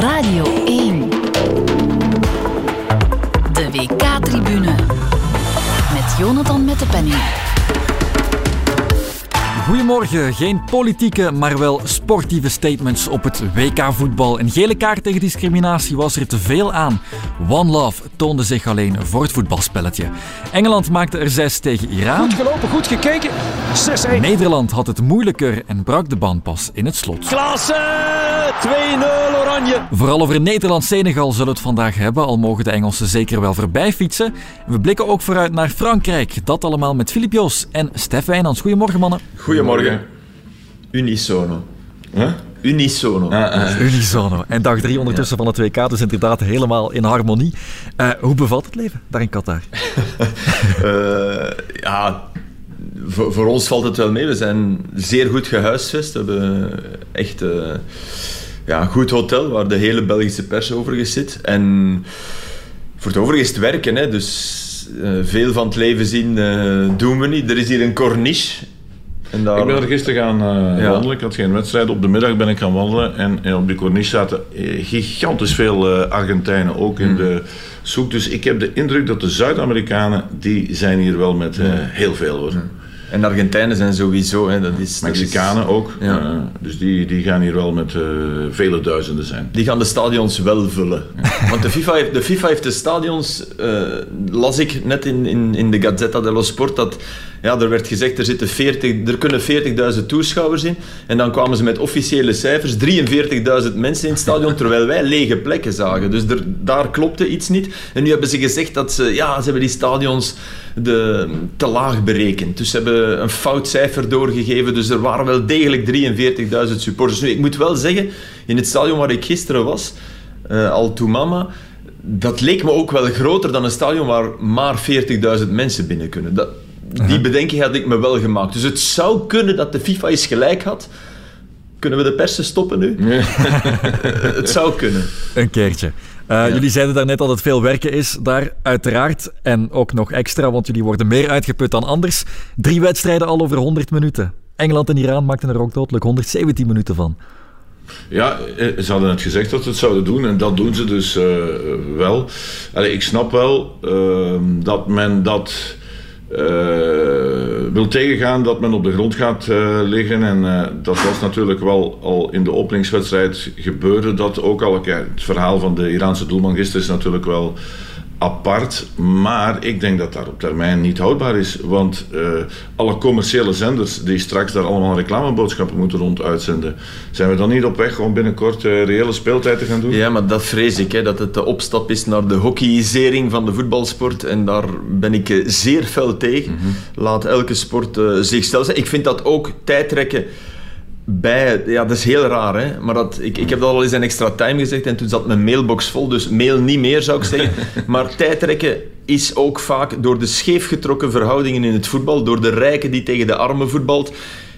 Radio 1. De WK-tribune. Met Jonathan met de penning. Goedemorgen, geen politieke, maar wel sportieve statements op het WK-voetbal. Een gele kaart tegen discriminatie was er te veel aan. One Love toonde zich alleen voor het voetbalspelletje. Engeland maakte er zes tegen Iran. Goed gelopen, goed gekeken. 6-1. Nederland had het moeilijker en brak de band pas in het slot. Klaassen, 2-0 Oranje. Vooral over Nederland-Senegal zullen we het vandaag hebben, al mogen de Engelsen zeker wel voorbij fietsen. We blikken ook vooruit naar Frankrijk. Dat allemaal met Filip Joos en Stef Wijnands. Goedemorgen mannen. Goedemorgen. Unisono. Huh? Unisono. Ah, ah. Unisono. En dag drie ondertussen van het WK, dus inderdaad helemaal in harmonie. Eh, hoe bevalt het leven daar in Qatar? Eh, ja, voor, voor ons valt het wel mee. We zijn zeer goed gehuisvest. We hebben echt eh, ja, een goed hotel waar de hele Belgische pers overigens zit. En voor het overige is het werken. Hè. Dus eh, veel van het leven zien eh, doen we niet. Er is hier een corniche. En daar... Ik ben er gisteren gaan eh, Ja. wandelen. Ik had geen wedstrijd. Op de middag ben ik gaan wandelen. En, en op die corniche zaten eh, gigantisch veel eh, Argentijnen ook Hmm. in de zoek. Dus ik heb de indruk dat de Zuid-Amerikanen, die zijn hier wel met eh, heel veel hoor. En de Argentijnen zijn sowieso... Hè, dat is, dat is- Mexicanen ook. Ja. Eh, dus die, die gaan hier wel met eh, vele duizenden zijn. Die gaan de stadions wel vullen. Want de FIFA heeft de, FIFA heeft de stadions, eh, las ik net in, in, in de Gazzetta dello Sport, dat ja, er werd gezegd er, zitten 40, er kunnen 40.000 toeschouwers in. En dan kwamen ze met officiële cijfers, 43.000 mensen in het stadion, terwijl wij lege plekken zagen. Dus er, daar klopte iets niet. En nu hebben ze gezegd dat ze, ja, ze hebben die stadions de, te laag berekend. Dus ze hebben een fout cijfer doorgegeven. Dus er waren wel degelijk 43.000 supporters. Nu, ik moet wel zeggen, in het stadion waar ik gisteren was, eh Al Toumama, dat leek me ook wel groter dan een stadion waar maar 40.000 mensen binnen kunnen. Dat, die bedenking had ik me wel gemaakt. Dus het zou kunnen dat de FIFA eens gelijk had. Kunnen we de persen stoppen nu? het zou kunnen. Een keertje. Eh, Jullie zeiden daarnet dat het veel werken is daar, uiteraard. En ook nog extra, want jullie worden meer uitgeput dan anders. Drie wedstrijden al over 100 minuten. Engeland en Iran maakten er ook dodelijk 117 minuten van. Ja, eh, ze hadden het gezegd dat ze het zouden doen en dat doen ze dus eh, wel. Allee, ik snap wel ehm, dat men dat wil tegengaan, dat men op de grond gaat eh, liggen. En eh, dat was natuurlijk wel al in de openingswedstrijd gebeurde dat ook al. Het verhaal van de Iraanse doelman gisteren is natuurlijk wel apart. Maar ik denk dat dat op termijn niet houdbaar is. Want eh, alle commerciële zenders die straks daar allemaal reclameboodschappen moeten rond uitzenden, zijn we dan niet op weg om binnenkort eh, reële speeltijd te gaan doen? Ja, maar dat vrees ik, hè, dat het de opstap is naar de hockeyisering van de voetbalsport. En daar ben ik eh, zeer fel tegen. Laat elke sport zich zijn. Ik vind dat ook tijdrekken bij... Ja, dat is heel raar, hè. Maar dat, ik, ik heb dat al eens in extra time gezegd en toen zat mijn mailbox vol. Dus mail niet meer, zou ik zeggen. maar tijdrekken is ook vaak door de scheefgetrokken verhoudingen in het voetbal, door de rijken die tegen de armen voetbalt,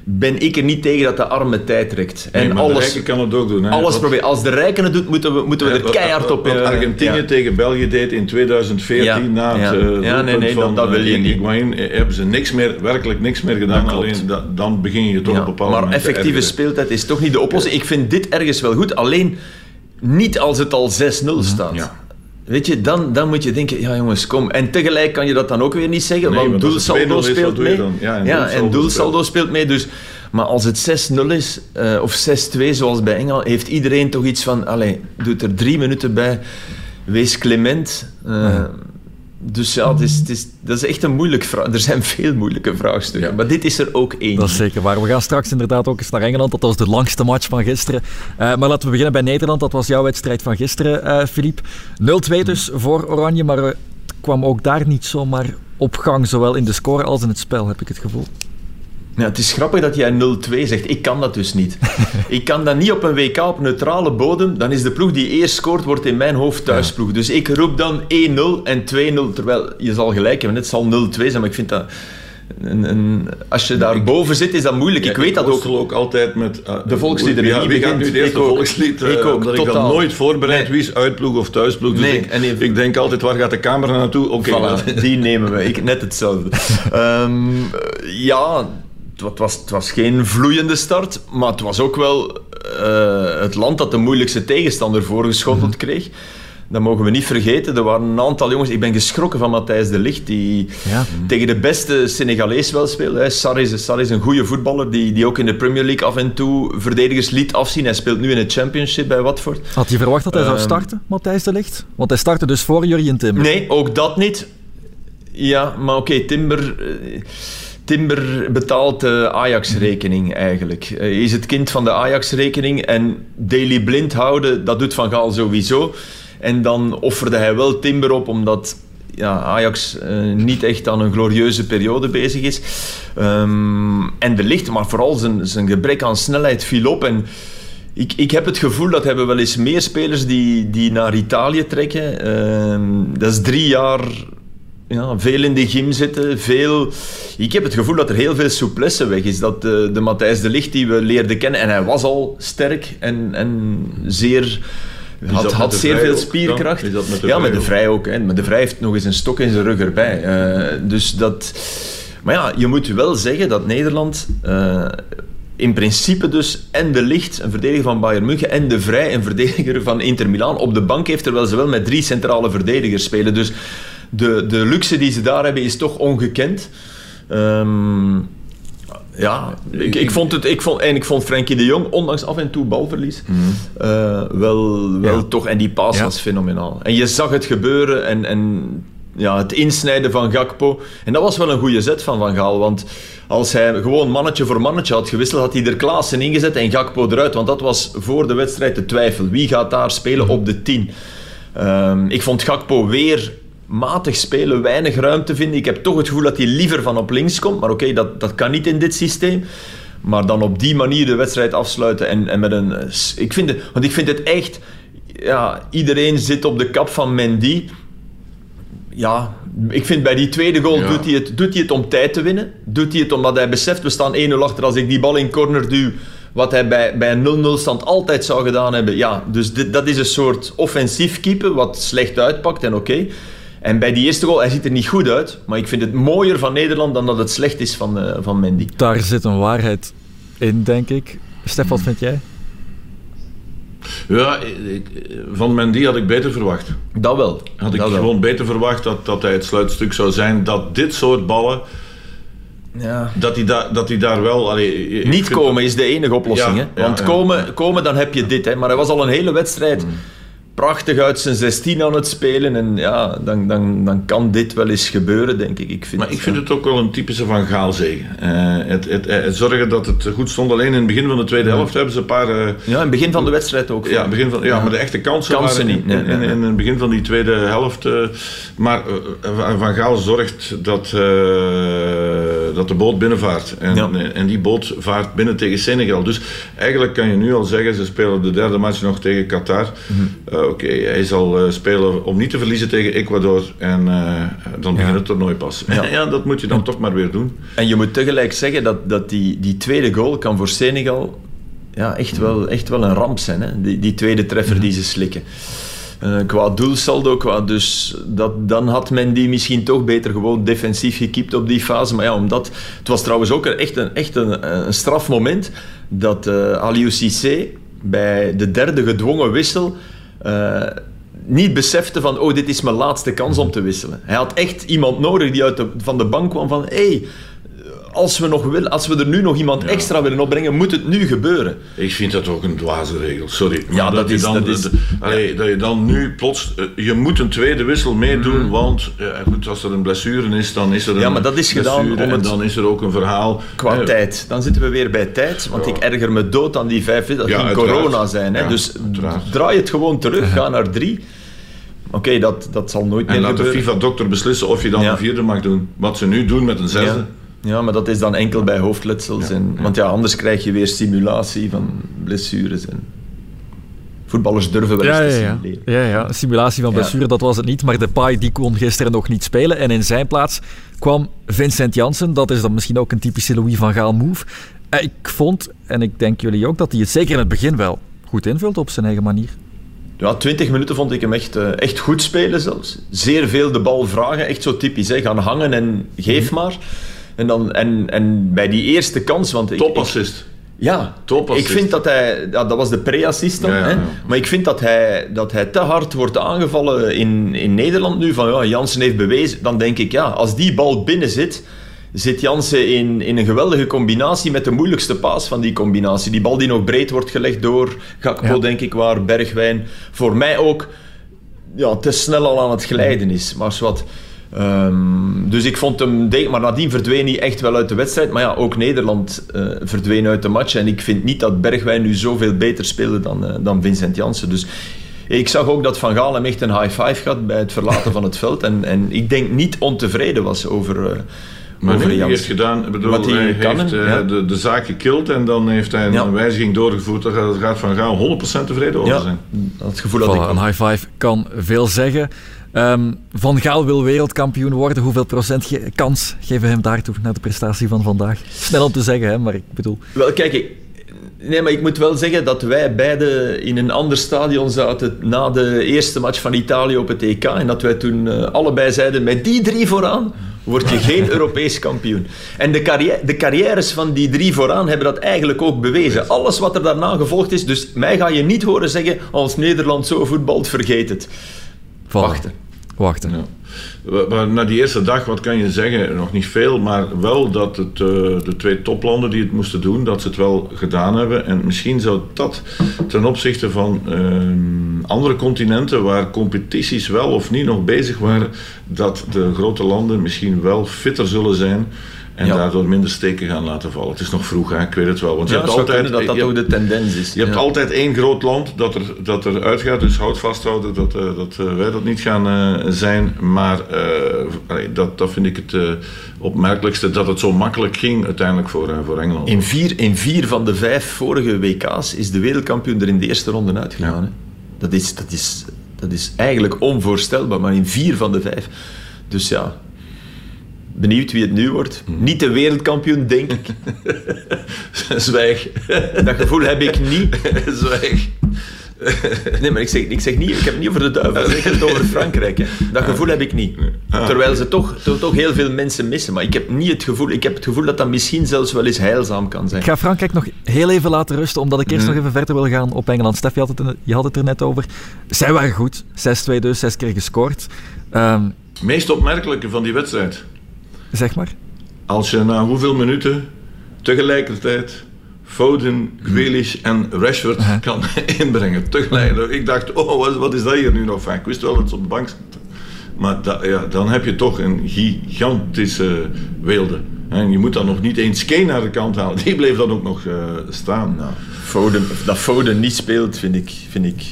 ben ik er niet tegen dat de arme tijd trekt. Nee, En maar de alles, rijken kan het ook doen. Hè? alles Wat- proberen. Als de rijken het doet, moeten we, moeten we er wat- keihard op... Wat eh, Argentinië ja. tegen België deed in 2014 Ja, na het eh, Ja, nee, nee, van dat- dat wil je eh, niet. Eh, hebben ze niks meer, werkelijk niks meer gedaan. Alleen da- dan begin je toch op een bepaald maar effectieve speeltijd is toch niet de oplossing. Ik vind dit ergens wel goed, alleen niet als het al 6-0 staat. Ja. Weet je, dan, dan moet je denken, ja jongens, kom. En tegelijk kan je dat dan ook weer niet zeggen, Nee, want doelsaldo 2-0 is, wat speelt mee. dan? Ja, en Ja, doelsaldo en doelsaldo speelt mee. Dus, maar als het 6-0 is, eh, of 6-2 zoals bij Engeland, heeft iedereen toch iets van, allee, doet er drie minuten bij, wees clement. Eh, Dus ja, het is, het is, dat is echt een moeilijk vraag. Er zijn veel moeilijke vraagstukken, Ja. maar dit is er ook één. Dat is zeker waar. We gaan straks inderdaad ook eens naar Engeland. Dat was de langste match van gisteren. Eh, maar laten we beginnen bij Nederland. Dat was jouw wedstrijd van gisteren, eh Filip. 0-2 dus voor Oranje, maar eh, het kwam ook daar niet zomaar op gang. Zowel in de score als in het spel, heb ik het gevoel. Ja, het is grappig dat jij 0-2 zegt. Ik kan dat dus niet. ik kan dat niet op een WK op neutrale bodem. Dan is de ploeg die eerst scoort, wordt in mijn hoofd thuisploeg. Dus ik roep dan 1-0 en 2-0. Terwijl je zal gelijk hebben. Het zal 0-2 zijn, maar ik vind dat... Als je daar boven zit, is dat moeilijk. ik Ja, weet dat ook. ook altijd met... uh, De volksliederen, Wie, wie gaat begint? nu het eerste Ik ook. volkslied? eh, Ik ook, omdat ik dat nooit voorbereid. Nee. Wie is uitploeg of thuisploeg? Dus Nee, ik, en even- ik denk altijd, waar gaat de camera naartoe? Oké, Voilà, die nemen we. Ik, net hetzelfde. Ehm, ja, het wa- het was, het was geen vloeiende start, maar het was ook wel eh, het land dat de moeilijkste tegenstander voorgeschoteld kreeg. Dat mogen we niet vergeten. Er waren een aantal jongens. Ik ben geschrokken van Matthijs de Ligt, die Ja. tegen de beste Senegalees wel speelde. Sarri is, Sarri is een goede voetballer die, die ook in de Premier League af en toe verdedigers liet afzien. Hij speelt nu in het Championship bij Watford. Had je verwacht dat hij zou Ehm. starten, Matthijs de Ligt? Want hij startte dus voor Jurjen Timber. Nee, ook dat niet. Ja, maar oké, Timber, eh, Timber betaalt de Ajax-rekening eigenlijk. Hij is het kind van de Ajax-rekening en Daily blind houden, dat doet Van Gaal sowieso. En dan offerde hij wel Timber op, omdat ja, Ajax eh, niet echt aan een glorieuze periode bezig is. Ehm, en de licht, maar vooral zijn, zijn gebrek aan snelheid viel op. En ik, ik heb het gevoel dat hebben wel eens meer spelers die, die naar Italië trekken. Ehm, dat is drie jaar ja, veel in de gym zitten. Veel... Ik heb het gevoel dat er heel veel souplesse weg is. Dat de, de Matthijs de Ligt die we leerden kennen, en hij was al sterk en, en zeer... Had, met had zeer veel spierkracht. met ja, met de? Vrij ook. Hè. Maar de Vrij heeft nog eens een stok in zijn rug erbij. Eh, dus dat... Maar ja, je moet wel zeggen dat Nederland... eh, in principe dus en de Licht, een verdediger van Bayern München, en de Vrij, een verdediger van Inter Milaan, op de bank heeft, terwijl ze wel met drie centrale verdedigers spelen. Dus de, de luxe die ze daar hebben is toch ongekend. Ehm, ja, ik, ik vond het, ik vond, en ik vond Frenkie de Jong, ondanks af en toe balverlies, eh, wel, wel Ja. toch, en die paas Ja. was fenomenaal. En je zag het gebeuren en, en ja, het insnijden van Gakpo. En dat was wel een goede zet van Van Gaal, want als hij gewoon mannetje voor mannetje had gewisseld, had hij er Klaassen ingezet en Gakpo eruit, want dat was voor de wedstrijd de twijfel. Wie gaat daar spelen op de 10? Ehm, ik vond Gakpo weer matig spelen, weinig ruimte vinden. Ik heb toch het gevoel dat hij liever van op links komt. Maar oké, dat, dat kan niet in dit systeem. Maar dan op die manier de wedstrijd afsluiten en, en met een... Ik vind het, want ik vind het echt... Ja, iedereen zit op de kap van Mendy. Ja, ik vind bij die tweede goal Ja. doet, hij het, doet hij het om tijd te winnen. Doet hij het omdat hij beseft, we staan 1-0 achter. Als ik die bal in corner duw, wat hij bij, bij een 0-0 stand altijd zou gedaan hebben. Ja, dus dit, dat is een soort offensief keeper, wat slecht uitpakt en oké. En bij die eerste goal, hij ziet er niet goed uit. Maar ik vind het mooier van Nederland dan dat het slecht is van, eh, van Mendy. Daar zit een waarheid in, denk ik. Stef, wat vind jij? Ja, ik- van Mendy had ik beter verwacht. Dat wel. Had ik dat wel. gewoon beter verwacht dat, dat hij het sluitstuk zou zijn. Dat dit soort ballen, Ja. dat hij, da, dat hij daar wel... Allee, Niet komen is de enige oplossing. Ja, hè? Want ja, ja. Komen, komen, dan heb je dit. Hè? Maar hij was al een hele wedstrijd Mm. Prachtig uit zijn 16 aan het spelen. En ja, dan, dan, dan kan dit wel eens gebeuren, denk ik. ik vind, Maar ik vind het ook wel een typische Van Gaal zegen. Eh, het, het, het zorgen dat het goed stond. Alleen in het begin van de tweede helft hebben ze een paar... eh, Ja, in het begin van de wedstrijd ook. Ja, begin van, ja, maar de echte kansen, Kansen waren niet, nee, in, in, in het begin van die tweede helft. eh, maar eh, Van- Gaal zorgt dat, eh, dat de boot binnenvaart. En, en die boot vaart binnen tegen Senegal. Dus eigenlijk kan je nu al zeggen, ze spelen de derde match nog tegen Qatar. Mhm. Eh, Oké, hij zal eh, spelen om niet te verliezen tegen Ecuador. En eh, dan begint het toernooi pas. Ja. Ja. dat moet je dan toch maar weer doen. En je moet tegelijk zeggen dat, dat die, die tweede goal kan voor Senegal ja, echt, wel, echt wel een ramp zijn. Hè? Die, die tweede treffer die ze slikken. Eh, qua doelsaldo, qua dus dat, dan had men die misschien toch beter gewoon defensief gekiept op die fase. Maar ja, omdat, het was trouwens ook echt, een, echt een, een strafmoment dat eh Aliou Cissé bij de derde gedwongen wissel eh, niet besefte van oh, dit is mijn laatste kans om te wisselen. Hij had echt iemand nodig die uit de, van de bank kwam van hey, als we, nog willen, als we er nu nog iemand extra willen opbrengen, moet het nu gebeuren. Ik vind dat ook een dwaze regel, sorry. Maar Ja, dat je is- dan, dat is- allee, dat je dan nu plots... eh, Je moet een tweede wissel meedoen, want eh, goed, als er een blessure is, dan is er een Mm. Ja, maar dat is gedaan om en het- dan is er ook een verhaal. Qua Eh, tijd. Dan zitten we weer bij tijd. Want ik erger me dood aan die vijf. Dat ging corona zijn. Hè? Dus uiteraard. draai het gewoon terug. Ga naar drie. Oké, dat, dat zal nooit En meer laat de gebeuren. FIFA-dokter beslissen of je dan een vierde mag doen. Wat ze nu doen met een zesde. Ja. maar dat is dan enkel bij hoofdletsels. En, Want ja, anders krijg je weer simulatie van blessures. En voetballers durven wel eens Ja, te ja, ja. simuleren. ja, ja. Simulatie van Ja. blessure, dat was het niet. Maar Depay die kon gisteren nog niet spelen. En in zijn plaats kwam Vincent Janssen. Dat is dan misschien ook een typische Louis van Gaal move. Eh, Ik vond, en ik denk jullie ook, dat hij het zeker in het begin wel goed invult op zijn eigen manier. Ja, 20 minuten vond ik hem echt, eh, echt goed spelen zelfs. Zeer veel de bal vragen, echt zo typisch. Hè. Gaan hangen en geef maar. En, dan, en, en bij die eerste kans... Want ik, ik- Topassist. Ja, Topassist. ik vind dat hij... Ja, dat was de pre-assist dan. Ja, ja, hè? ja. Maar ik vind dat hij, dat hij te hard wordt aangevallen in, in Nederland nu. Van ja, Jansen heeft bewezen. Dan denk ik, ja, als die bal binnen zit... Zit Jansen in, in een geweldige combinatie met de moeilijkste paas van die combinatie. Die bal die nog breed wordt gelegd door Gakpo, Ja. denk ik, waar Bergwijn voor mij ook ja, te snel al aan het glijden is. Maar wat. Ehm, dus ik vond hem... Maar nadien verdween hij echt wel uit de wedstrijd. Maar ja, ook Nederland eh, verdween uit de match. En ik vind niet dat Bergwijn nu zoveel beter speelde dan, eh, dan Vincent Janssen. Dus ik zag ook dat Van Gaal hem echt een high five had bij het verlaten van het veld. En, en ik denk niet ontevreden was over, eh Maar over hij heeft gedaan, ik bedoel, Wat hij heeft ja. de, de zaak gekild en dan heeft hij een Ja. wijziging doorgevoerd. Daar gaat- Van Gaal 100% tevreden over Ja, zijn. dat gevoel had ik een high five kan veel zeggen. Ehm, van Gaal wil wereldkampioen worden. Hoeveel procent ge- kans geven we hem daartoe na de prestatie van vandaag? Snel om te zeggen, hè, maar ik bedoel... Wel, kijk, ik, nee, maar ik moet wel zeggen dat wij beide in een ander stadion zaten na de eerste match van Italië op het EK. En dat wij toen eh, allebei zeiden, met die drie vooraan word je geen Europees kampioen. En de, carrière, de carrières van die drie vooraan hebben dat eigenlijk ook bewezen. Alles wat er daarna gevolgd is, dus mij ga je niet horen zeggen, als Nederland zo voetbalt, vergeet het. Wachten. Wachten. Ja. Maar- Maar na die eerste dag, wat kan je zeggen? Nog niet veel, maar wel dat het, eh, de twee toplanden die het moesten doen, dat ze het wel gedaan hebben. En misschien zou dat ten opzichte van ehm, andere continenten, waar competities wel of niet nog bezig waren, dat de grote landen misschien wel fitter zullen zijn. En Ja. daardoor minder steken gaan laten vallen. Het is nog vroeg, hè? ik weet het wel. Want je Ja, hebt altijd dat dat je ook hebt- de tendens is. je hebt altijd één groot land dat er, dat er uitgaat, dus houd vasthouden dat, eh, dat eh, wij dat niet gaan eh, zijn. Maar dat, dat vind ik het opmerkelijkste, dat het zo makkelijk ging uiteindelijk voor, voor Engeland. In vier, in vier van de vijf vorige WK's is de wereldkampioen er in de eerste ronde uitgegaan. Ja. Dat, is, dat, is, dat is eigenlijk onvoorstelbaar, maar in vier van de vijf. Dus ja, benieuwd wie het nu wordt. Hmm. Niet de wereldkampioen, denk ik. Zwijg. Dat gevoel heb ik niet. Zwijg. Nee, maar ik zeg, ik zeg niet, ik heb het niet over de duivel, ik heb het over Frankrijk. Hè. Dat gevoel heb ik niet. Ah. Terwijl ze toch, toch, toch heel veel mensen missen. Maar ik heb niet het gevoel, ik heb het gevoel dat dat misschien zelfs wel eens heilzaam kan zijn. Ik ga Frankrijk nog heel even laten rusten, omdat ik eerst Mhm. nog even verder wil gaan op Engeland. Stef, je had het, er- je had het er net over. Zij waren goed. 6-2 dus, zes keer gescoord. Ehm, Meest opmerkelijke van die wedstrijd. Zeg maar. Als je na hoeveel minuten tegelijkertijd Foden, Grealish en Rashford kan inbrengen. Tegelijk. Ik dacht, oh, wat, wat is dat hier nu nog van? Ik wist wel dat ze op de bank zaten. Maar da- ja, dan heb je toch een gigantische weelde. En je moet dan nog niet eens Kane naar de kant halen. Die bleef dan ook nog eh, staan. Nou, Foden, dat Foden niet speelt, vind ik, vind ik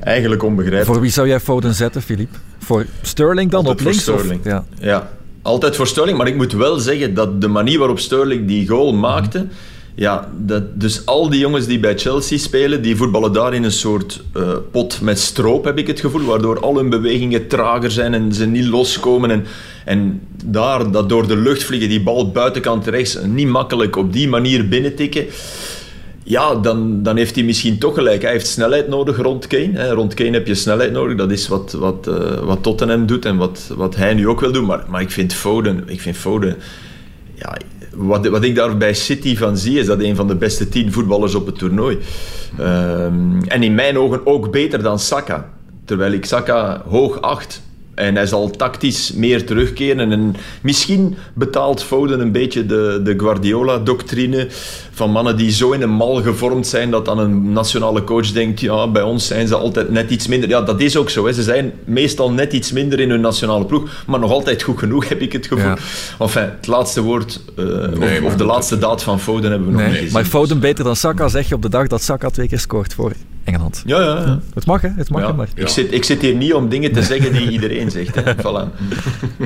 eigenlijk onbegrijpelijk. Voor wie zou jij Foden zetten, Philippe? Voor Sterling dan Altijd op voor links? of- Sterling. ja. Ja, altijd voor Sterling. Maar ik moet wel zeggen dat de manier waarop Sterling die goal maakte... Ja, dat, dus al die jongens die bij Chelsea spelen, die voetballen daar in een soort eh, pot met stroop, heb ik het gevoel. Waardoor al hun bewegingen trager zijn en ze niet loskomen. En, en daar, dat door de lucht vliegen, die bal buitenkant rechts, niet makkelijk op die manier binnentikken. Ja, dan, dan heeft hij misschien toch gelijk. Hij heeft snelheid nodig rond Kane. Hè. Rond Kane heb je snelheid nodig. Dat is wat, wat, eh, wat Tottenham doet en wat, wat hij nu ook wil doen. Maar, maar ik vind Foden... Ik vind Foden ja, wat, wat ik daar bij City van zie, is dat een van de beste tien voetballers op het toernooi. Ehm, en in mijn ogen ook beter dan Saka. Terwijl ik Saka hoog acht. En hij zal tactisch meer terugkeren. En misschien betaalt Foden een beetje de, de Guardiola-doctrine van mannen die zo in een mal gevormd zijn dat dan een nationale coach denkt, ja, bij ons zijn ze altijd net iets minder. Ja, dat is ook zo. Hè. Ze zijn meestal net iets minder in hun nationale ploeg, maar nog altijd goed genoeg, heb ik het gevoel. Ja. Enfin, het laatste woord, eh, of, of de laatste daad van Foden hebben we nog niet gezien. maar Foden beter dan Saka zeg je op de dag dat Saka twee keer scoort voor Engeland. Ja, ja, ja. Het mag, hè? Het mag, Ja, hè, maar... Ik, zit, ik zit hier niet om dingen te zeggen die iedereen zegt. Hè. Voilà.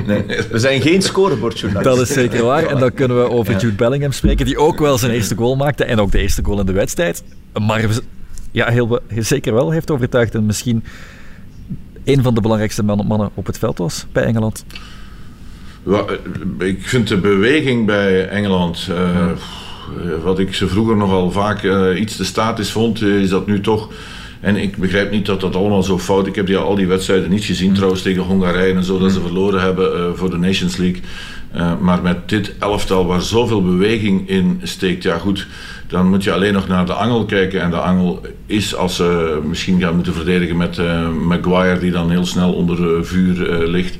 Nee, we zijn geen scorebordjournalisten. Dat is zeker waar. En dan kunnen we over Ja. Jude Bellingham spreken, die ook wel zijn eerste goal maakte en ook de eerste goal in de wedstrijd. Maar ja, heel, zeker wel heeft overtuigd en misschien een van de belangrijkste man- mannen op het veld was bij Engeland. Eh, Ik vind de beweging bij Engeland, eh, wat ik ze vroeger nogal vaak eh, iets te statisch vond, eh, is dat nu toch. En ik begrijp niet dat dat allemaal zo fout Ik heb die, al die wedstrijden niet gezien, trouwens, tegen Hongarije en zo, dat ze verloren hebben eh, voor de Nations League. Eh, maar met dit elftal waar zoveel beweging in steekt, ja goed, dan moet je alleen nog naar de angel kijken. En de angel is als ze misschien gaan moeten verdedigen met uh, Maguire, die dan heel snel onder vuur ligt.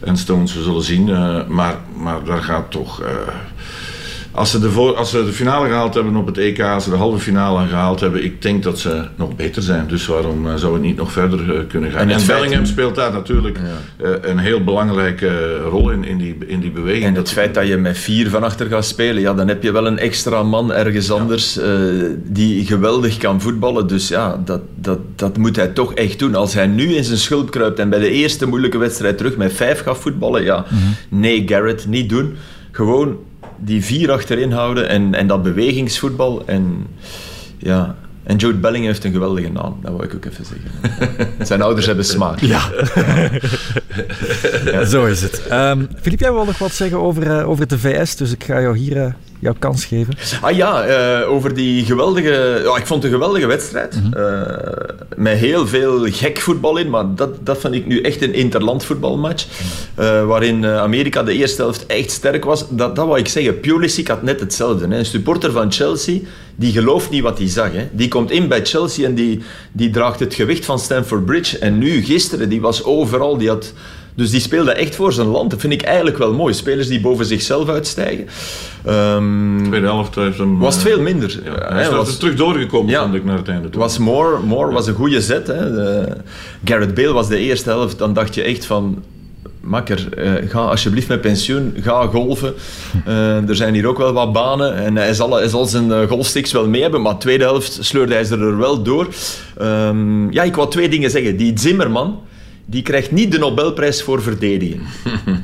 En Stones, we zullen zien. maar, maar daar gaat toch als ze, de voor, als ze de finale gehaald hebben op het EK, als ze de halve finale gehaald hebben, ik denk dat ze nog beter zijn. Dus waarom uh, zou het niet nog verder uh, kunnen gaan? En, en Bellingham speelt daar natuurlijk ja. uh, een heel belangrijke rol in, in, die, in die beweging. En het feit dat je met vier van achter gaat spelen, ja, dan heb je wel een extra man ergens anders die geweldig kan voetballen. Dus ja, dat, dat, dat moet hij toch echt doen. Als hij nu in zijn schulp kruipt en bij de eerste moeilijke wedstrijd terug met vijf gaat voetballen, ja, mm -hmm. nee, Garrett, niet doen. Gewoon die vier achterin houden en, en dat bewegingsvoetbal. En, ja, en Jude Belling heeft een geweldige naam, dat wil ik ook even zeggen. Zijn ouders hebben smaak. Ja. ja. Zo is het. Um, Filip, jij wil nog wat zeggen over, uh, over de VS, dus ik ga jou hier uh, jouw kans geven. Ah ja, uh, over die geweldige... Ja, ik vond het een geweldige wedstrijd. Mm -hmm. uh, met heel veel gek voetbal in, maar dat, dat vind ik nu echt een interland voetbalmatch. Uh, waarin Amerika de eerste helft echt sterk was. Dat, dat wou ik zeggen. Pulisic had net hetzelfde. Hè. Een supporter van Chelsea, die gelooft niet wat hij zag. Hè. Die komt in bij Chelsea en die, die draagt het gewicht van Stamford Bridge. En nu, gisteren, die was overal. Die had... Dus die speelde echt voor zijn land. Dat vind ik eigenlijk wel mooi. Spelers die boven zichzelf uitstijgen. Um, Tweede helft heeft hem, was het veel minder. Ja, hij is was, terug doorgekomen, ja, vond ik, naar het einde. Was Moore, Moore was een goede zet. Hè. De, Garrett Bale was de eerste helft. Dan dacht je echt van... Makker, uh, ga alsjeblieft met pensioen, ga golven. Uh, er zijn hier ook wel wat banen en hij zal, hij zal zijn uh, golfsticks wel mee hebben, maar de tweede helft sleurde hij ze er wel door. Um, ja, ik wou twee dingen zeggen. Die Zimmerman, die krijgt niet de Nobelprijs voor verdedigen.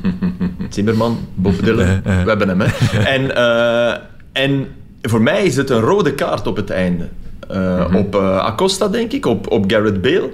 Zimmerman, Bob Dylan, we hebben hem. Hè. En, uh, en voor mij is het een rode kaart op het einde. Uh, mm-hmm. Op uh, Acosta, denk ik, op, op Garrett Bale.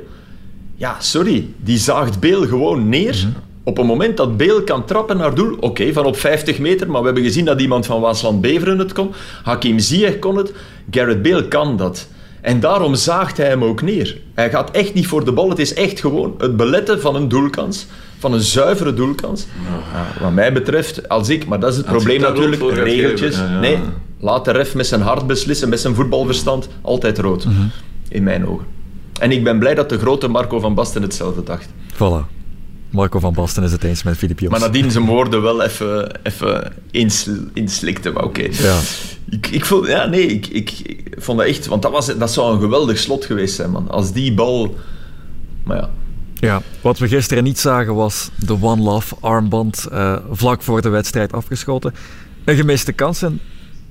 Ja, sorry, die zaagt Bale gewoon neer. Mm-hmm. Op een moment dat Bale kan trappen naar doel, oké, okay, van op 50 meter, maar we hebben gezien dat iemand van Waasland-Beveren het kon. Hakim Ziyech kon het. Garrett Bale kan dat. En daarom zaagt hij hem ook neer. Hij gaat echt niet voor de bal. Het is echt gewoon het beletten van een doelkans. Van een zuivere doelkans. Ja, wat mij betreft, als ik... Maar dat is het als probleem natuurlijk. Regeltjes. Ja, ja. Nee, laat de ref met zijn hart beslissen, met zijn voetbalverstand. Altijd rood. Mm -hmm. In mijn ogen. En ik ben blij dat de grote Marco van Basten hetzelfde dacht. Voilà. Marco van Basten is het eens met Filip. Maar nadien zijn woorden wel even, even inslikte. Maar oké. Okay. Ja. Ik, ik, voel, ja, nee, ik, ik, ik, vond dat echt... Want dat, was, dat zou een geweldig slot geweest zijn, man. Als die bal... Maar ja... Ja, wat we gisteren niet zagen was de One Love armband uh, vlak voor de wedstrijd afgeschoten. Een gemiste kans en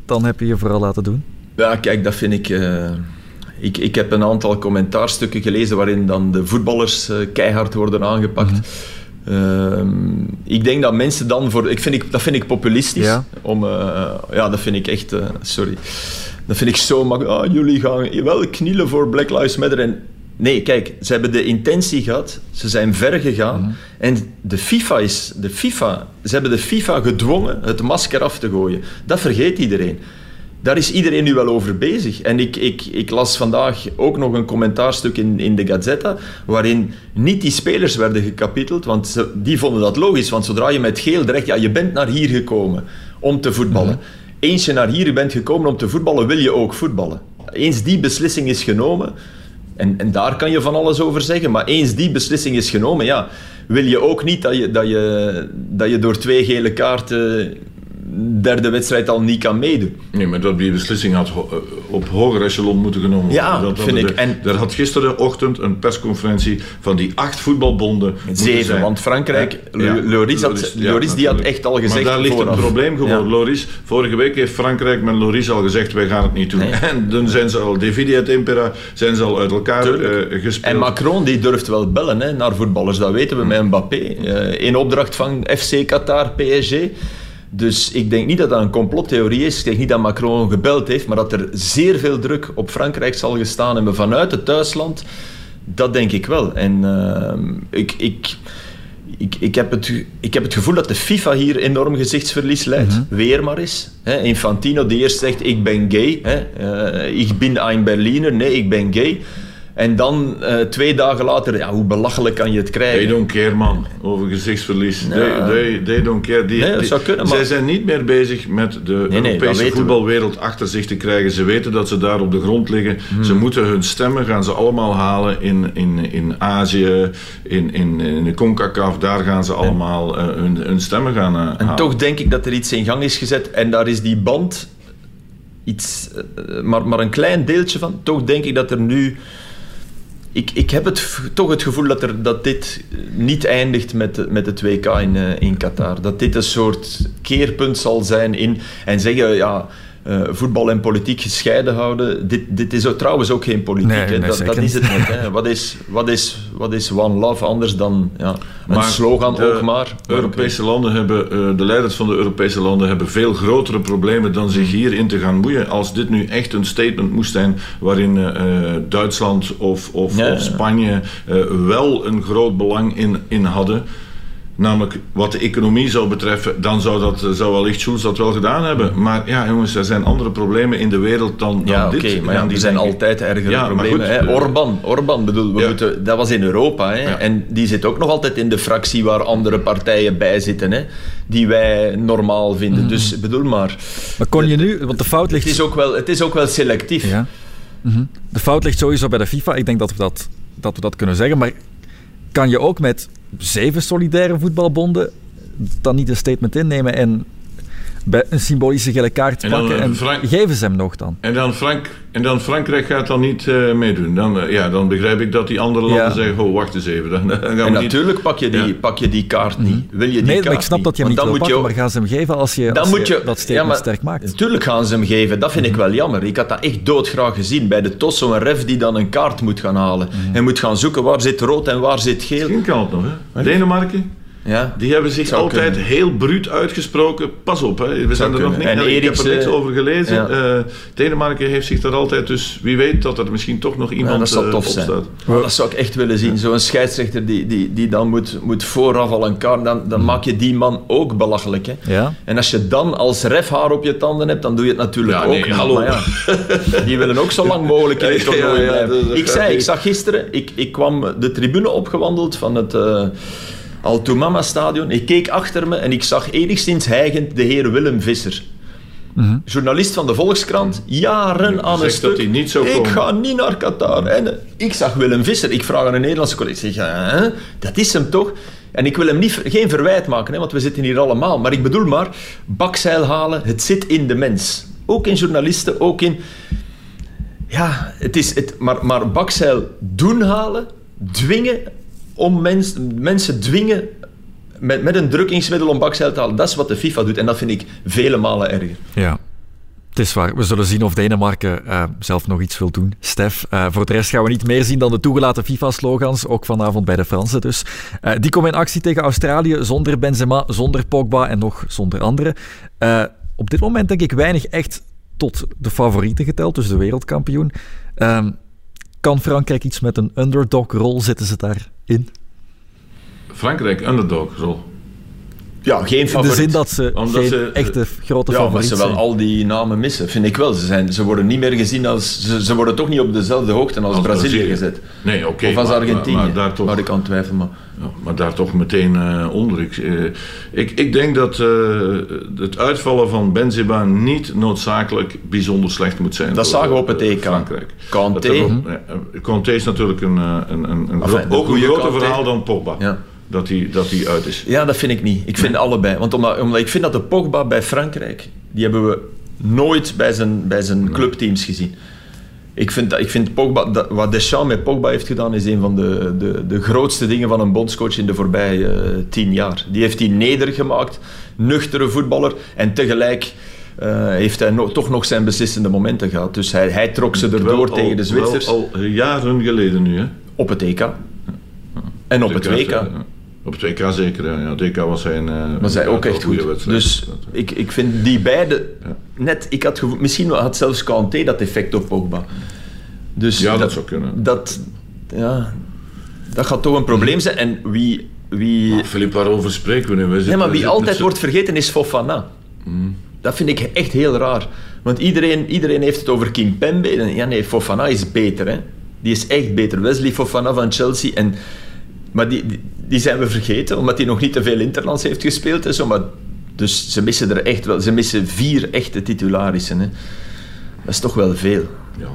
dan heb je je vooral laten doen. Ja, kijk, dat vind ik... Uh, ik, ik heb een aantal commentaarstukken gelezen waarin dan de voetballers uh, keihard worden aangepakt. Mm -hmm. Uh, ik denk dat mensen dan voor. Ik vind ik, dat vind ik populistisch. Ja, om, uh, ja dat vind ik echt. Uh, sorry. Dat vind ik zo makkelijk. Ah, jullie gaan wel knielen voor Black Lives Matter. En nee, kijk, ze hebben de intentie gehad. Ze zijn ver gegaan. Mm -hmm. En de FIFA is. De FIFA, ze hebben de FIFA gedwongen het masker af te gooien. Dat vergeet iedereen daar is iedereen nu wel over bezig. En ik, ik, ik las vandaag ook nog een commentaarstuk in, in de Gazzetta, waarin niet die spelers werden gekapiteld, want ze, die vonden dat logisch. Want zodra je met geel dreigt, ja, je bent naar hier gekomen om te voetballen. Mm-hmm. Eens je naar hier bent gekomen om te voetballen, wil je ook voetballen. Eens die beslissing is genomen, en, en daar kan je van alles over zeggen, maar eens die beslissing is genomen, ja, wil je ook niet dat je, dat je, dat je door twee gele kaarten derde wedstrijd al niet kan meedoen. Nee, maar dat die beslissing had ho op hoger echelon moeten genomen worden. Ja, dat vind ik. De, en er had gisterenochtend een persconferentie van die acht voetbalbonden Zeven, want Frankrijk, ja, Loris, had, Loris die had echt al gezegd... Maar daar ligt vooraf. een probleem gewoon. Loris, vorige week heeft Frankrijk met Loris al gezegd, wij gaan het niet doen. Nee. En dan zijn ze al, Davidi et Impera, zijn ze al uit elkaar uh, gespeeld. En Macron die durft wel bellen hè, naar voetballers, dat weten we met Mbappé. Uh, in opdracht van FC Qatar, PSG... Dus ik denk niet dat dat een complottheorie is. Ik denk niet dat Macron gebeld heeft, maar dat er zeer veel druk op Frankrijk zal gestaan hebben vanuit het thuisland. Dat denk ik wel. En uh, ik, ik, ik, ik, heb het, ik heb het gevoel dat de FIFA hier enorm gezichtsverlies leidt. Mm -hmm. Weer maar eens. Infantino die eerst zegt, ik ben gay. Hè, uh, ik ben een Berliner. Nee, ik ben gay. En dan eh, twee dagen later, ja, hoe belachelijk kan je het They krijgen? don't care, man, over gezichtsverlies. They, they, they don't care. Die, Nee, dat die- zou kunnen, zij maar- zijn niet meer bezig met de nee, Europese we. voetbalwereld achter zich te krijgen. Ze weten dat ze daar op de grond liggen. Hmm. Ze moeten hun stemmen gaan ze allemaal halen in, in, in Azië, in, in, in de CONCACAF. Daar gaan ze allemaal eh, hun, hun stemmen gaan eh, En halen. toch denk ik dat er iets in gang is gezet en daar is die band iets, maar, maar een klein deeltje van. Toch denk ik dat er nu. Ik, ik heb het, toch het gevoel dat, er, dat dit niet eindigt met, met het WK in, eh, in Qatar. Dat dit een soort keerpunt zal zijn in. En zeggen, ja, eh, voetbal en politiek gescheiden houden. Dit, dit is ook, trouwens ook geen politiek. Nee, hè. nee, dat, dat is niet. het net. Hè. Wat, is, wat, is, wat is One Love anders dan ja, een Maar slogan de ook maar? Europese landen hebben, eh, de leiders van de Europese landen hebben veel grotere problemen dan zich hierin te gaan moeien. Als dit nu echt een statement moest zijn waarin eh, eh, Duitsland of, of, Ja, of Spanje eh, wel een groot belang in, in hadden. Namelijk wat de economie zou betreffen, dan zou, dat, eh, zou wellicht Schulz dat wel gedaan hebben. Maar ja, jongens, er zijn andere problemen in de wereld dan, dan Ja, dit. maar ja, die zijn denken- altijd ergere Ja, problemen. goed, hè. eh, Orban, Orban bedoel, we ja. moeten, dat was in Europa. Hè. Ja. En die zit ook nog altijd in de fractie waar andere partijen bij zitten, hè, die wij normaal vinden. Dus bedoel maar, Maar kon je nu, want de fout het ligt... is ook wel, het is ook wel selectief. Ja. Mhm. De fout ligt sowieso bij de FIFA. Ik denk dat we dat, dat we dat kunnen zeggen. Maar kan je ook met zeven solidaire voetbalbonden dan niet een statement innemen en bij een symbolische gele kaart En dan, pakken eh, en Frank- geven ze hem nog dan? En dan, Frank, en dan Frankrijk gaat dan niet eh, meedoen. Dan, eh, ja, dan begrijp ik dat die andere landen Ja. zeggen: oh, wacht eens even. Dan, dan gaan we En niet. natuurlijk pak je die, Ja. pak je die kaart niet. Wil je die Nee, kaart maar ik snap niet. dat je hem Want niet wil dan moet pakken, je maar gaan ze hem geven als je, Dan als moet je, dat statement ja, maar sterk maakt? Natuurlijk gaan ze hem geven. Dat vind ik wel jammer. Ik had dat echt doodgraag gezien. Bij de TOS zo'n ref die dan een kaart moet gaan halen. En moet gaan zoeken waar zit rood en waar zit geel. Misschien kan het nog, hè? Denemarken, Ja. die hebben zich altijd kunnen. heel bruut uitgesproken. Pas op, hè? we zijn er nog niet. En ik heb er niks over gelezen. Ja. Eh, Denemarken heeft zich daar altijd, dus wie weet dat er misschien toch nog iemand Ja, dat zou eh, tof zijn. dat zou ik echt willen zien. Zo'n scheidsrechter die, die, die dan moet, moet vooraf al een kaart... Dan, dan maak je die man ook belachelijk. Hè? Ja. En als je dan als ref haar op je tanden hebt, dan doe je het natuurlijk ook. nee, hallo. ja, die willen ook zo lang mogelijk in het toernooi blijven. ik zei, ik zag gisteren... Ik, ik kwam de tribune opgewandeld van het... eh Altoumama stadion. Ik keek achter me en ik zag enigszins hijgend de heer Willem Visser. Journalist van de Volkskrant, jaren aan een dat stuk. hij niet zou ik ga niet naar Qatar. En eh, ik zag Willem Visser. Ik vraag aan een Nederlandse collega. Ik zeg, hè? dat is hem toch? En ik wil hem niet, geen verwijt maken, hè, want we zitten hier allemaal. Maar ik bedoel maar, bakzeil halen, het zit in de mens. Ook in journalisten, ook in... Ja, het is het, maar, maar bakzeil doen halen, dwingen, om mens, mensen dwingen met, met een drukkingsmiddel om bakzeil te halen. Dat is wat de FIFA doet en dat vind ik vele malen erger. Ja. Het is waar. We zullen zien of Denemarken eh, zelf nog iets wil doen. Stef, eh, voor de rest gaan we niet meer zien dan de toegelaten FIFA-slogans. Ook vanavond bij de Fransen dus. Eh, die komen in actie tegen Australië zonder Benzema, zonder Pogba en nog zonder anderen. Op dit moment denk ik weinig echt tot de favorieten geteld, dus de wereldkampioen. Kan Frankrijk iets met een underdog-rol? Zitten ze daarin? Frankrijk, underdog-rol. Ja, geen In de favoriet. zin dat ze Omdat geen ze- echte grote Ja, maar favoriet ze wel zijn. al die namen missen, vind ik wel. Ze, zijn, ze worden niet meer gezien als... Ze, ze worden toch niet op dezelfde hoogte als, Als Brazilië, Brazilië. gezet. Nee, oké. of als maar- Argentinië, Maar, maar daar toch, waar ik aan twijfel. Maar... Ja, maar daar toch meteen eh, onder. Ik, eh, ik, ik denk dat eh, het uitvallen van Benzema niet noodzakelijk bijzonder slecht moet zijn. Dat zagen we op het EK. Frankrijk. Ja, eh, Kanté is natuurlijk een, een, een, Enfin, ook een groter verhaal dan Pogba. Ja. Dat hij dat hij uit is. Ja, dat vind ik niet. Ik vind allebei. Want omdat, omdat ik vind dat de Pogba bij Frankrijk, die hebben we nooit bij zijn, bij zijn clubteams gezien. Ik vind, dat, ik vind Pogba, dat, wat Deschamps met Pogba heeft gedaan, is een van de, de, de grootste dingen van een bondscoach in de voorbije eh, tien jaar. Die heeft hij nedergemaakt, nuchtere voetballer, en tegelijk eh, heeft hij no- toch nog zijn beslissende momenten gehad. Dus hij, hij trok ze erdoor al- tegen de Zwitsers al jaren geleden nu, hè? op het EK. En op het WK. Ja, Op het WK zeker, ja. WK was hij een, eh, Maar zij ook echt goede goed. wedstrijd. Dus ik, ik vind die beide net. Ik had gevoel, misschien had zelfs Kanté dat effect op Pogba. Dus Ja, dat zou kunnen. Dat, ja, dat gaat toch een probleem zijn. En wie. wie Filip, waarover spreken we nu? We nee, maar wie altijd wordt vergeten is Fofana. Dat vind ik echt heel raar. Want iedereen, iedereen heeft het over Kimpembe. Ja, nee, Fofana is beter. Hè? Die is echt beter. Wesley Fofana van Chelsea. En, maar die, die, die zijn we vergeten, omdat hij nog niet te veel interlands heeft gespeeld. En zo, maar, dus ze missen er echt wel... Ze missen vier echte titularissen. Hè. Dat is toch wel veel. Ja.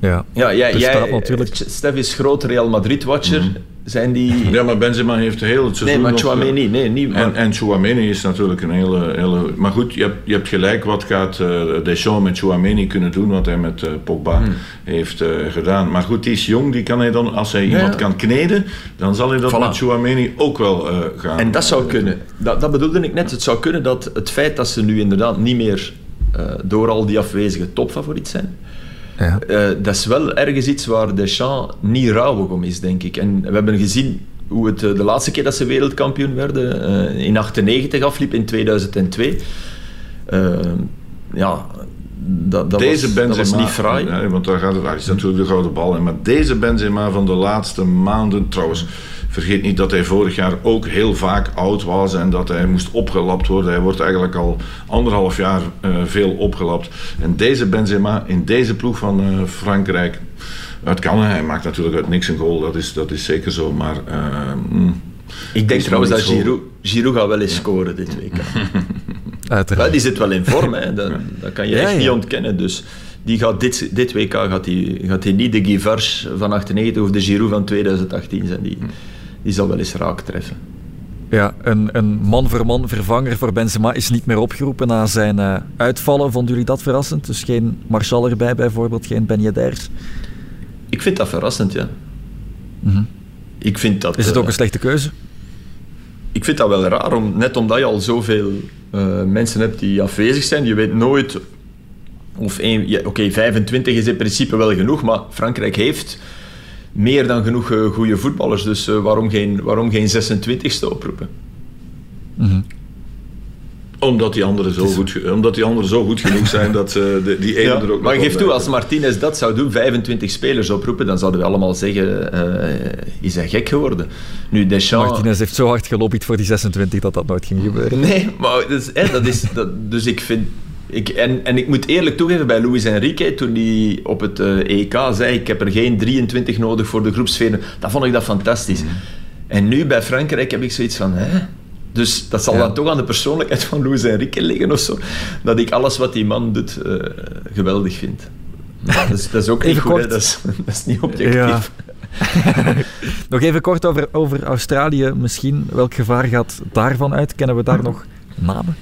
Ja. Ja, jij, jij, Stef is groot Real Madrid-watcher. Zijn die... ja, maar Benzema heeft heel het seizoen nee, maar nog, eh, Chouameni, nee, niet. En, Maar, en Chouameni is natuurlijk een hele... hele maar goed, je hebt, je hebt gelijk. Wat gaat eh Deschamps met Chouameni kunnen doen? Wat hij met eh, Pogba Hmm. heeft gedaan. Maar goed, die is jong. Die kan hij dan, als hij iemand kan kneden, dan zal hij dat Voilà. met Chouameni ook wel gaan. en dat zou kunnen. Dat, dat bedoelde ik net. Het zou kunnen dat het feit dat ze nu inderdaad niet meer door al die afwezigen topfavoriet zijn, Ja. eh, dat is wel ergens iets waar Deschamps niet rouwig om is, denk ik. En we hebben gezien hoe het eh, de laatste keer dat ze wereldkampioen werden, eh, in 98 afliep, in 2002. Eh, ja, dat, dat, deze was, Benzema, dat was niet fraai. Ja, want daar gaat het, hij is natuurlijk de gouden bal in. Maar deze Benzema van de laatste maanden, trouwens, vergeet niet dat hij vorig jaar ook heel vaak oud was en dat hij moest opgelapt worden. Hij wordt eigenlijk al anderhalf jaar eh, veel opgelapt. En deze Benzema in deze ploeg van eh, Frankrijk, het kan. hè. Hij maakt natuurlijk uit niks een goal, dat is, dat is zeker zo. Maar eh, mm, Ik denk trouwens dat Giroud, Giroud gaat wel eens scoren dit week. Uiteraard. Ja, die zit wel in vorm, hè. Dat, dat kan je Ja, echt ja. niet ontkennen. Dus die gaat dit, dit WK gaat hij, gaat hij niet de Givars van 98 of de Giroud van 2018 zijn. Die, die zal wel eens raak treffen. Ja, een, een man-voor-man vervanger voor Benzema is niet meer opgeroepen na zijn eh, uitvallen. Vonden jullie dat verrassend? Dus geen Martial erbij bijvoorbeeld, geen Ben Yedder. Ik vind dat verrassend, ja. Ik vind dat... Mhm. Is het eh, ook een slechte keuze? Ik vind dat wel raar, om, net omdat je al zoveel eh, mensen hebt die afwezig zijn. Je weet nooit of één... ja, Oké, 25 is in principe wel genoeg, maar Frankrijk heeft meer dan genoeg eh, goede voetballers. Dus eh, waarom, geen, waarom geen 26ste oproepen? omdat, die anderen zo goed, omdat die anderen zo goed genoeg zijn dat ze de, die ene Ja, er ook maar nog geef toe, als Martinez dat zou doen, 25 spelers oproepen, dan zouden we allemaal zeggen, eh, is hij gek geworden? Nu, Deschamps... Martinez heeft zo hard gelobbyd voor die 26 dat dat nooit ging gebeuren. Nee, maar dus, hè, dat is, dat, dus ik vind... Ik, en, en ik moet eerlijk toegeven, bij Luis Enrique, toen hij op het eh, EK zei, ik heb er geen 23 nodig voor de groepsfeer, dan vond ik dat fantastisch. En nu bij Frankrijk heb ik zoiets van, hè? Dus dat zal Ja. dan toch aan de persoonlijkheid van Luis Enrique liggen of zo, dat ik alles wat die man doet eh, geweldig vind. Maar dat, is, dat is ook niet goed, dat, is, dat is niet objectief. Ja. nog even kort over, over Australië misschien. Welk gevaar gaat daarvan uit? Kennen we daar nog namen?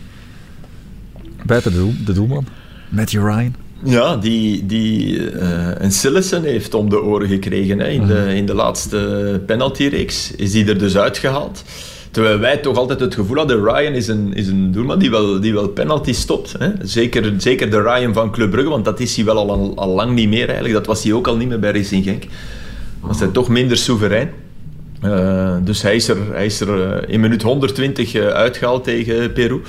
Buiten de, doel, de doelman. Matthew Ryan. Ja, die, die eh, een Sillessen heeft om de oren gekregen. Hè. In, de, in de laatste penaltyreeks is die er dus uitgehaald. Terwijl wij toch altijd het gevoel hadden, Ryan is een, is een doelman die wel, die wel penalty stopt. Hè. Zeker, zeker de Ryan van Club Brugge, want dat is hij wel al, al lang niet meer eigenlijk. Dat was hij ook al niet meer bij Racing Genk. Was hij toch minder soeverein. Eh, dus hij is er, hij is er eh, in minuut 120 eh, uitgehaald tegen Peru.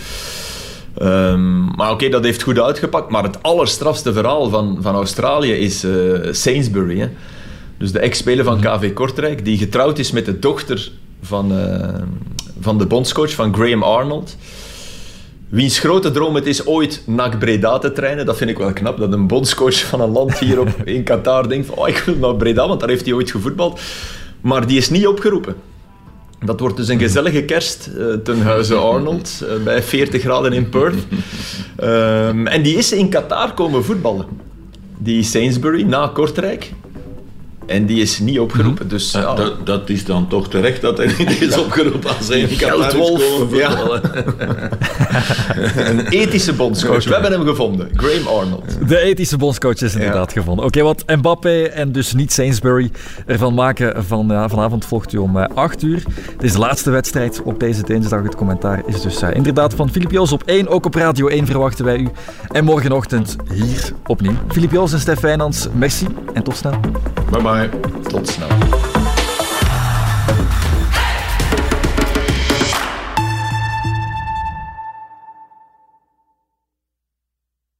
Ehm, maar oké, dat heeft goed uitgepakt. Maar het allerstrafste verhaal van, van Australië is eh, Sainsbury. Hè? Dus de ex-speler van KV Kortrijk, die getrouwd is met de dochter van, eh, van de bondscoach, van Graham Arnold. Wiens grote droom het is ooit NAC Breda te trainen. Dat vind ik wel knap, dat een bondscoach van een land hier op, in Qatar denkt van, oh, ik wil naar Breda, want daar heeft hij ooit gevoetbald. Maar die is niet opgeroepen. Dat wordt dus een gezellige kerst eh, ten huize Arnold, eh, bij 40 graden in Perth. Ehm, en die is in Qatar komen voetballen. Die Sainsbury, na Kortrijk. En die is niet opgeroepen. Dus Eh, ja, dat, dat is dan toch terecht dat hij niet is opgeroepen als is Geldwolf, komen ja. een ethische bondscoach. We hebben hem gevonden. Graham Arnold. De ethische bondscoach is inderdaad gevonden. Oké, wat Mbappé en dus niet Sainsbury ervan maken van ja, vanavond volgt u om eh, 8 uur. Het is de laatste wedstrijd op deze dinsdag. Het commentaar is dus eh, inderdaad van Filip Joos op 1. Ook op Radio 1 verwachten wij u. En morgenochtend hier opnieuw. Filip Joos en Stef Wijnands, merci en tot snel. Bye bye. Tot snel.